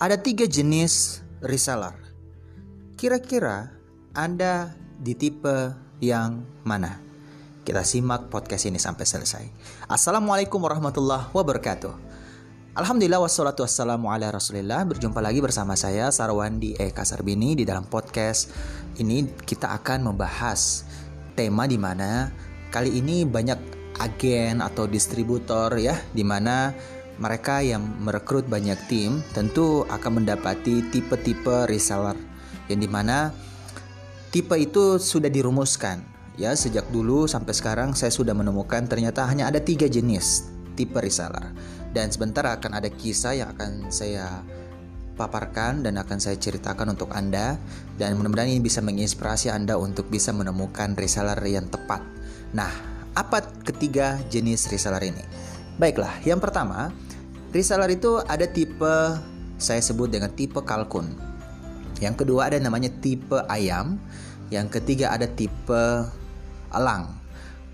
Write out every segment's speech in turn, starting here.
Ada tiga jenis reseller. Kira-kira Anda di tipe yang mana? Kita simak podcast ini sampai selesai. Assalamualaikum warahmatullahi wabarakatuh. Alhamdulillah wassalatu wassalamu ala rasulillah Berjumpa lagi bersama saya Sarwandi Eka Sarbini Di dalam podcast ini kita akan membahas tema di mana kali ini banyak agen atau distributor ya di mana mereka yang merekrut banyak tim tentu akan mendapati tipe-tipe reseller yang di mana tipe itu sudah dirumuskan ya sejak dulu sampai sekarang saya sudah menemukan ternyata hanya ada tiga jenis tipe reseller dan sebentar akan ada kisah yang akan saya paparkan dan akan saya ceritakan untuk Anda dan mudah-mudahan ini bisa menginspirasi Anda untuk bisa menemukan reseller yang tepat. Nah, apa ketiga jenis reseller ini? Baiklah, yang pertama Reseller itu ada tipe saya sebut dengan tipe kalkun. Yang kedua ada namanya tipe ayam. Yang ketiga ada tipe elang.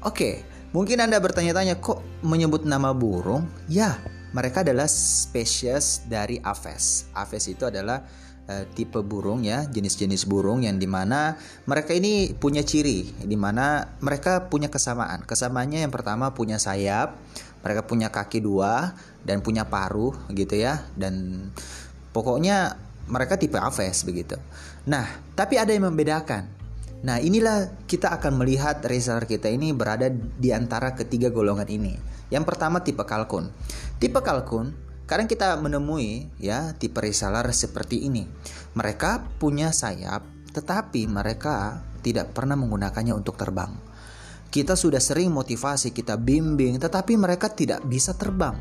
Oke, mungkin Anda bertanya-tanya kok menyebut nama burung? Ya, mereka adalah spesies dari Aves. Aves itu adalah uh, tipe burung ya, jenis-jenis burung yang di mana mereka ini punya ciri, di mana mereka punya kesamaan. Kesamaannya yang pertama punya sayap, mereka punya kaki dua dan punya paruh gitu ya dan pokoknya mereka tipe Aves begitu. Nah, tapi ada yang membedakan. Nah, inilah kita akan melihat reseller kita ini berada di antara ketiga golongan ini. Yang pertama tipe kalkun. Tipe kalkun kadang kita menemui ya tipe reseller seperti ini. Mereka punya sayap tetapi mereka tidak pernah menggunakannya untuk terbang. Kita sudah sering motivasi, kita bimbing, tetapi mereka tidak bisa terbang.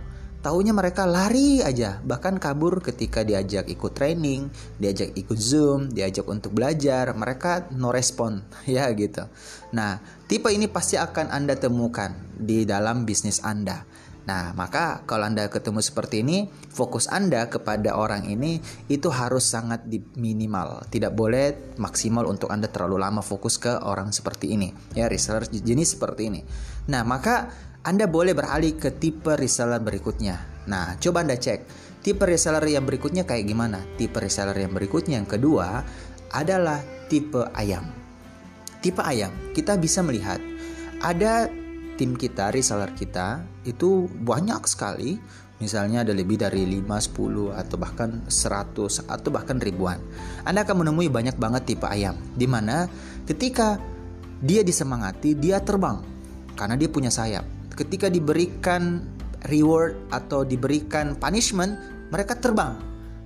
Tahunya mereka lari aja, bahkan kabur ketika diajak ikut training, diajak ikut Zoom, diajak untuk belajar, mereka no respon, ya gitu. Nah, tipe ini pasti akan Anda temukan di dalam bisnis Anda. Nah, maka kalau Anda ketemu seperti ini, fokus Anda kepada orang ini itu harus sangat minimal. Tidak boleh maksimal untuk Anda terlalu lama fokus ke orang seperti ini. Ya, reseller jenis seperti ini. Nah, maka Anda boleh beralih ke tipe reseller berikutnya. Nah, coba Anda cek. Tipe reseller yang berikutnya kayak gimana? Tipe reseller yang berikutnya yang kedua adalah tipe ayam. Tipe ayam, kita bisa melihat ada tim kita, reseller kita itu banyak sekali Misalnya ada lebih dari 5, 10 atau bahkan 100 atau bahkan ribuan. Anda akan menemui banyak banget tipe ayam di mana ketika dia disemangati, dia terbang karena dia punya sayap. Ketika diberikan reward atau diberikan punishment, mereka terbang.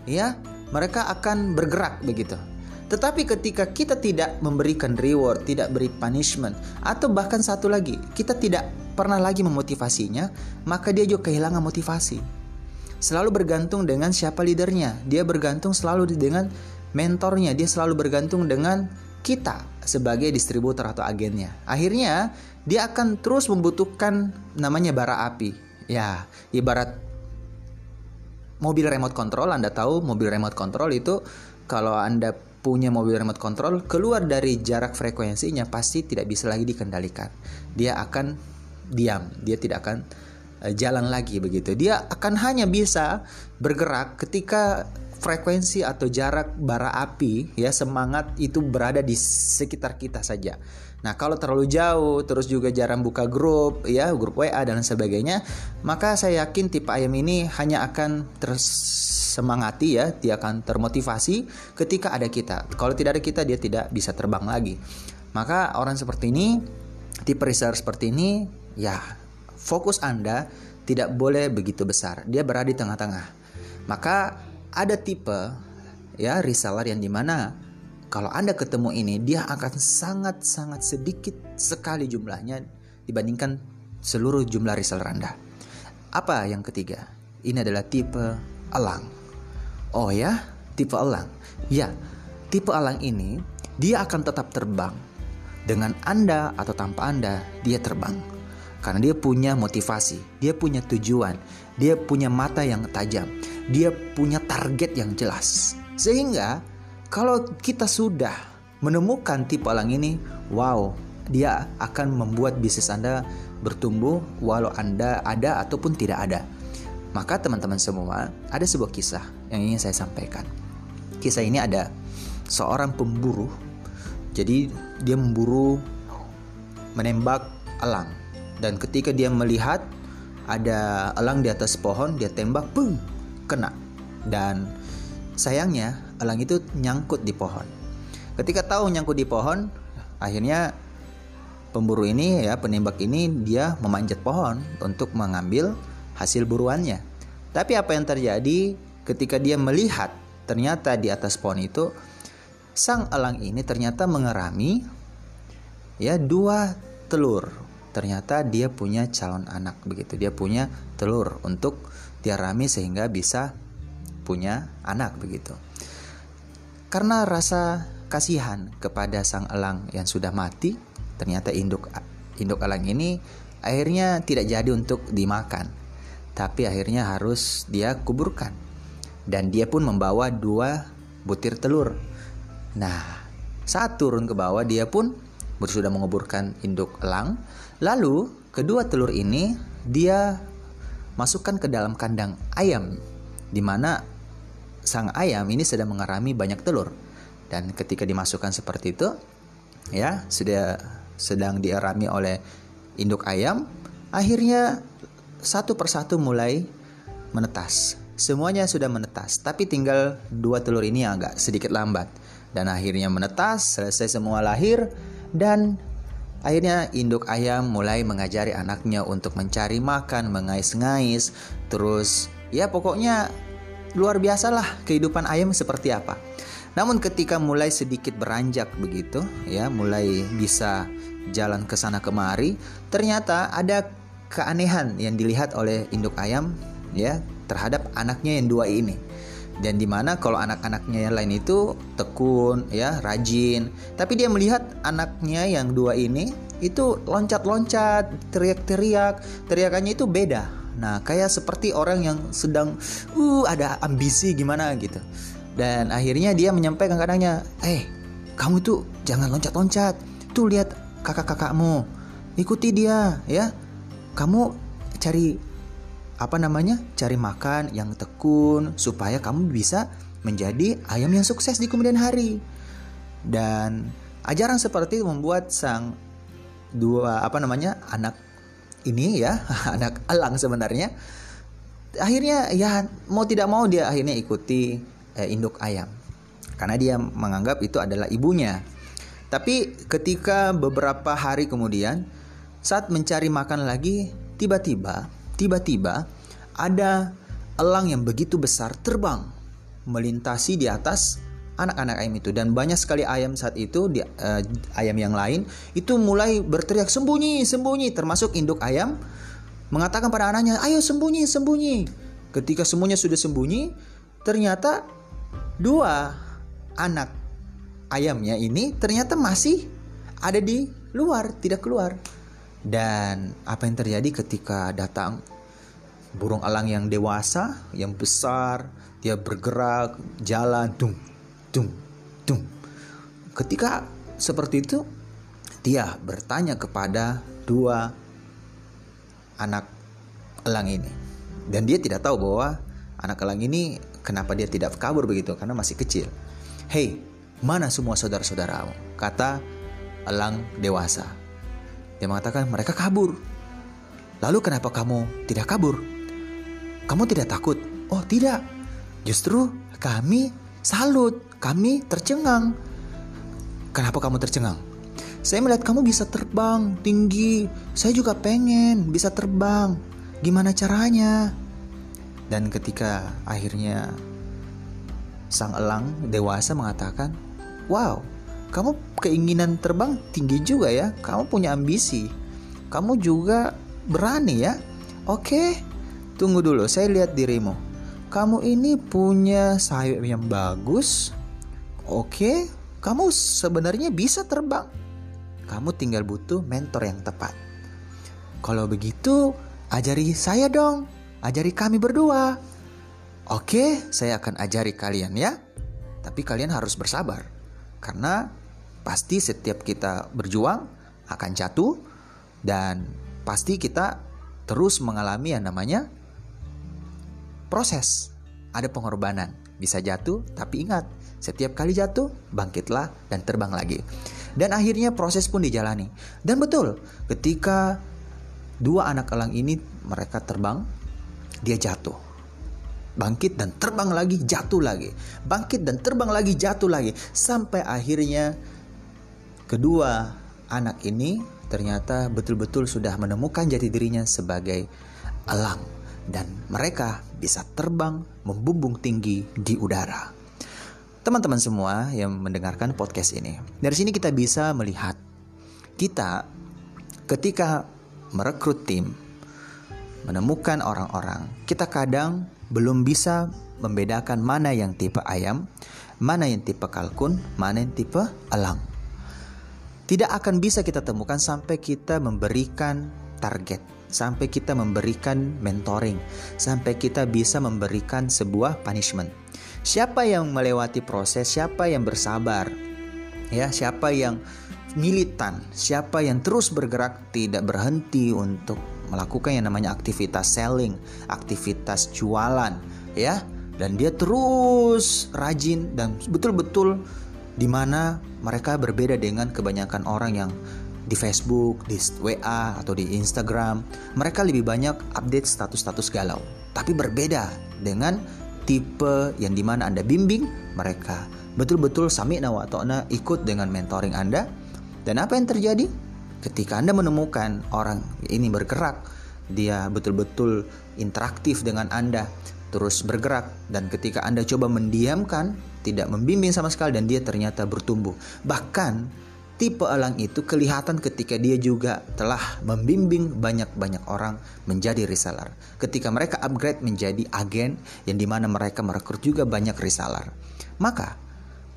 Ya, mereka akan bergerak begitu. Tetapi ketika kita tidak memberikan reward, tidak beri punishment, atau bahkan satu lagi, kita tidak pernah lagi memotivasinya, maka dia juga kehilangan motivasi. Selalu bergantung dengan siapa leadernya, dia bergantung selalu dengan mentornya, dia selalu bergantung dengan kita sebagai distributor atau agennya. Akhirnya dia akan terus membutuhkan namanya bara api. Ya, ibarat mobil remote control, Anda tahu mobil remote control itu kalau Anda punya mobil remote control keluar dari jarak frekuensinya pasti tidak bisa lagi dikendalikan. Dia akan diam, dia tidak akan uh, jalan lagi begitu. Dia akan hanya bisa bergerak ketika frekuensi atau jarak bara api ya semangat itu berada di sekitar kita saja. Nah, kalau terlalu jauh, terus juga jarang buka grup, ya grup WA dan sebagainya, maka saya yakin tipe ayam ini hanya akan tersemangati ya, dia akan termotivasi ketika ada kita. Kalau tidak ada kita, dia tidak bisa terbang lagi. Maka orang seperti ini, tipe reseller seperti ini, ya fokus Anda tidak boleh begitu besar. Dia berada di tengah-tengah. Maka ada tipe ya reseller yang di mana kalau Anda ketemu ini, dia akan sangat-sangat sedikit sekali jumlahnya dibandingkan seluruh jumlah reseller Anda. Apa yang ketiga? Ini adalah tipe elang. Oh ya, tipe elang. Ya, tipe elang ini dia akan tetap terbang. Dengan Anda atau tanpa Anda, dia terbang. Karena dia punya motivasi, dia punya tujuan, dia punya mata yang tajam, dia punya target yang jelas. Sehingga kalau kita sudah menemukan tipe elang ini, wow, dia akan membuat bisnis Anda bertumbuh walau Anda ada ataupun tidak ada. Maka teman-teman semua, ada sebuah kisah yang ingin saya sampaikan. Kisah ini ada seorang pemburu. Jadi dia memburu menembak elang dan ketika dia melihat ada elang di atas pohon, dia tembak, pung, kena. Dan sayangnya elang itu nyangkut di pohon. Ketika tahu nyangkut di pohon, akhirnya pemburu ini ya penembak ini dia memanjat pohon untuk mengambil hasil buruannya. Tapi apa yang terjadi ketika dia melihat ternyata di atas pohon itu sang elang ini ternyata mengerami ya dua telur. Ternyata dia punya calon anak begitu. Dia punya telur untuk diarami sehingga bisa punya anak begitu. Karena rasa kasihan kepada sang elang yang sudah mati, ternyata induk induk elang ini akhirnya tidak jadi untuk dimakan tapi akhirnya harus dia kuburkan. Dan dia pun membawa dua butir telur. Nah, saat turun ke bawah dia pun sudah menguburkan induk elang. Lalu kedua telur ini dia masukkan ke dalam kandang ayam di mana sang ayam ini sedang mengarami banyak telur. Dan ketika dimasukkan seperti itu, ya, sudah sedang diarami oleh induk ayam, akhirnya satu persatu mulai menetas. Semuanya sudah menetas, tapi tinggal dua telur ini agak sedikit lambat. Dan akhirnya menetas, selesai semua lahir, dan akhirnya induk ayam mulai mengajari anaknya untuk mencari makan, mengais-ngais, terus ya pokoknya luar biasa lah kehidupan ayam seperti apa. Namun ketika mulai sedikit beranjak begitu, ya mulai bisa jalan ke sana kemari, ternyata ada keanehan yang dilihat oleh induk ayam ya terhadap anaknya yang dua ini dan di mana kalau anak-anaknya yang lain itu tekun ya rajin. Tapi dia melihat anaknya yang dua ini itu loncat-loncat teriak-teriak. Teriakannya itu beda. Nah kayak seperti orang yang sedang uh ada ambisi gimana gitu. Dan akhirnya dia menyampaikan kadangnya eh kamu tuh jangan loncat-loncat. Tuh lihat kakak-kakakmu. Ikuti dia ya. Kamu cari apa namanya? Cari makan yang tekun supaya kamu bisa menjadi ayam yang sukses di kemudian hari. Dan ajaran seperti itu membuat sang dua apa namanya? anak ini ya, anak elang sebenarnya akhirnya ya mau tidak mau dia akhirnya ikuti eh, induk ayam karena dia menganggap itu adalah ibunya. Tapi ketika beberapa hari kemudian saat mencari makan lagi, tiba-tiba, tiba-tiba ada elang yang begitu besar terbang melintasi di atas anak-anak ayam itu. Dan banyak sekali ayam saat itu di, uh, ayam yang lain itu mulai berteriak sembunyi sembunyi. Termasuk induk ayam mengatakan pada anaknya ayo sembunyi sembunyi. Ketika semuanya sudah sembunyi ternyata dua anak ayamnya ini ternyata masih ada di luar tidak keluar dan apa yang terjadi ketika datang burung elang yang dewasa, yang besar, dia bergerak, jalan, tung, tung, tung. Ketika seperti itu, dia bertanya kepada dua anak elang ini. Dan dia tidak tahu bahwa anak elang ini kenapa dia tidak kabur begitu karena masih kecil. Hei, mana semua saudara-saudaramu? Kata elang dewasa. Dia mengatakan mereka kabur. Lalu kenapa kamu tidak kabur? Kamu tidak takut? Oh tidak. Justru kami salut, kami tercengang. Kenapa kamu tercengang? Saya melihat kamu bisa terbang tinggi. Saya juga pengen bisa terbang. Gimana caranya? Dan ketika akhirnya sang elang dewasa mengatakan, "Wow, kamu keinginan terbang tinggi juga ya. Kamu punya ambisi. Kamu juga berani ya. Oke, tunggu dulu. Saya lihat dirimu. Kamu ini punya sayap yang bagus. Oke, kamu sebenarnya bisa terbang. Kamu tinggal butuh mentor yang tepat. Kalau begitu, ajari saya dong. Ajari kami berdua. Oke, saya akan ajari kalian ya. Tapi kalian harus bersabar. Karena pasti setiap kita berjuang akan jatuh dan pasti kita terus mengalami yang namanya proses, ada pengorbanan. Bisa jatuh, tapi ingat, setiap kali jatuh, bangkitlah dan terbang lagi. Dan akhirnya proses pun dijalani. Dan betul, ketika dua anak elang ini mereka terbang, dia jatuh. Bangkit dan terbang lagi, jatuh lagi. Bangkit dan terbang lagi, jatuh lagi. Sampai akhirnya kedua anak ini ternyata betul-betul sudah menemukan jati dirinya sebagai elang dan mereka bisa terbang membumbung tinggi di udara. Teman-teman semua yang mendengarkan podcast ini, dari sini kita bisa melihat kita ketika merekrut tim, menemukan orang-orang, kita kadang belum bisa membedakan mana yang tipe ayam, mana yang tipe kalkun, mana yang tipe elang. Tidak akan bisa kita temukan sampai kita memberikan target sampai kita memberikan mentoring, sampai kita bisa memberikan sebuah punishment. Siapa yang melewati proses, siapa yang bersabar, ya, siapa yang militan, siapa yang terus bergerak tidak berhenti untuk melakukan yang namanya aktivitas selling, aktivitas jualan, ya, dan dia terus rajin dan betul-betul di mana mereka berbeda dengan kebanyakan orang yang di Facebook, di WA atau di Instagram, mereka lebih banyak update status-status galau. Tapi berbeda dengan tipe yang di mana Anda bimbing mereka betul-betul sami ta'na ikut dengan mentoring Anda. Dan apa yang terjadi? Ketika Anda menemukan orang ini bergerak, dia betul-betul interaktif dengan Anda, terus bergerak dan ketika Anda coba mendiamkan, tidak membimbing sama sekali dan dia ternyata bertumbuh. Bahkan tipe elang itu kelihatan ketika dia juga telah membimbing banyak-banyak orang menjadi reseller. Ketika mereka upgrade menjadi agen yang di mana mereka merekrut juga banyak reseller. Maka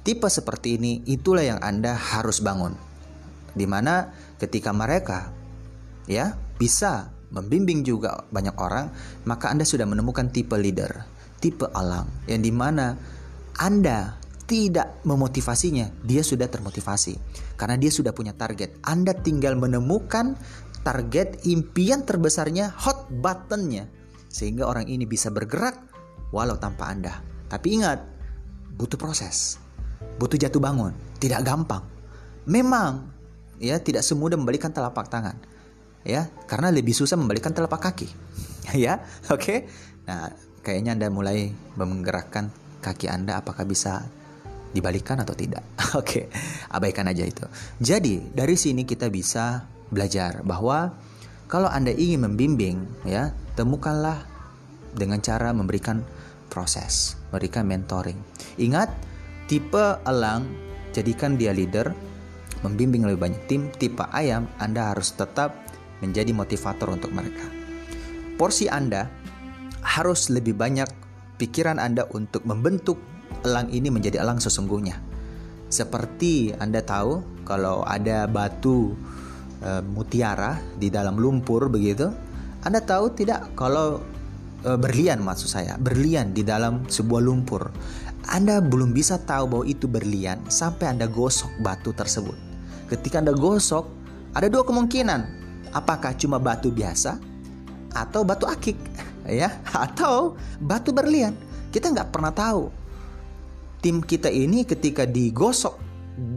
tipe seperti ini itulah yang Anda harus bangun. Di mana ketika mereka ya bisa membimbing juga banyak orang, maka Anda sudah menemukan tipe leader, tipe elang yang di mana Anda tidak memotivasinya, dia sudah termotivasi karena dia sudah punya target. Anda tinggal menemukan target impian terbesarnya, hot buttonnya, sehingga orang ini bisa bergerak walau tanpa Anda. Tapi ingat, butuh proses, butuh jatuh bangun, tidak gampang. Memang ya tidak semudah membalikan telapak tangan, ya karena lebih susah membalikan telapak kaki, ya oke. Okay? Nah kayaknya anda mulai menggerakkan kaki anda, apakah bisa dibalikan atau tidak. Oke, abaikan aja itu. Jadi, dari sini kita bisa belajar bahwa kalau Anda ingin membimbing, ya, temukanlah dengan cara memberikan proses, memberikan mentoring. Ingat, tipe elang jadikan dia leader, membimbing lebih banyak tim, tipe ayam Anda harus tetap menjadi motivator untuk mereka. Porsi Anda harus lebih banyak pikiran Anda untuk membentuk elang ini menjadi elang sesungguhnya. Seperti Anda tahu kalau ada batu e, mutiara di dalam lumpur begitu, Anda tahu tidak kalau e, berlian maksud saya, berlian di dalam sebuah lumpur. Anda belum bisa tahu bahwa itu berlian sampai Anda gosok batu tersebut. Ketika Anda gosok, ada dua kemungkinan. Apakah cuma batu biasa atau batu akik ya atau batu berlian? Kita nggak pernah tahu tim kita ini ketika digosok,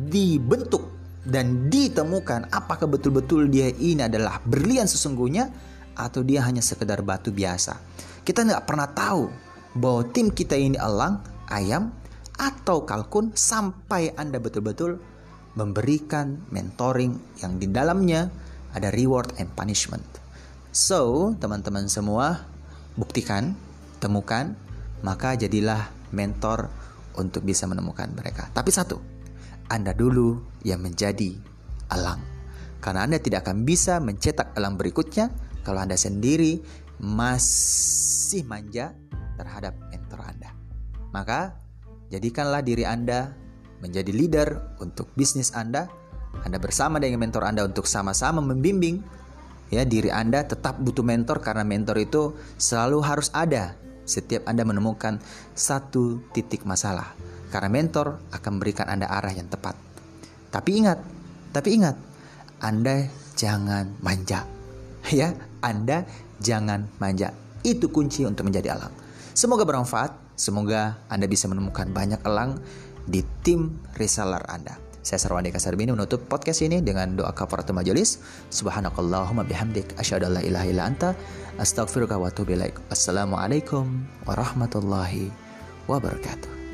dibentuk dan ditemukan apakah betul-betul dia ini adalah berlian sesungguhnya atau dia hanya sekedar batu biasa. Kita nggak pernah tahu bahwa tim kita ini elang, ayam, atau kalkun sampai Anda betul-betul memberikan mentoring yang di dalamnya ada reward and punishment. So, teman-teman semua, buktikan, temukan, maka jadilah mentor untuk bisa menemukan mereka. Tapi satu, Anda dulu yang menjadi elang. Karena Anda tidak akan bisa mencetak elang berikutnya kalau Anda sendiri masih manja terhadap mentor Anda. Maka, jadikanlah diri Anda menjadi leader untuk bisnis Anda. Anda bersama dengan mentor Anda untuk sama-sama membimbing ya diri Anda tetap butuh mentor karena mentor itu selalu harus ada setiap Anda menemukan satu titik masalah. Karena mentor akan memberikan Anda arah yang tepat. Tapi ingat, tapi ingat, Anda jangan manja. Ya, Anda jangan manja. Itu kunci untuk menjadi alam. Semoga bermanfaat, semoga Anda bisa menemukan banyak elang di tim reseller Anda. Saya Sarwandi Kasarbini menutup podcast ini dengan doa kafaratul majelis. Subhanakallahumma bihamdik asyhadu an la ilaha illa anta astaghfiruka wa atubu ilaik. Wassalamualaikum warahmatullahi wabarakatuh.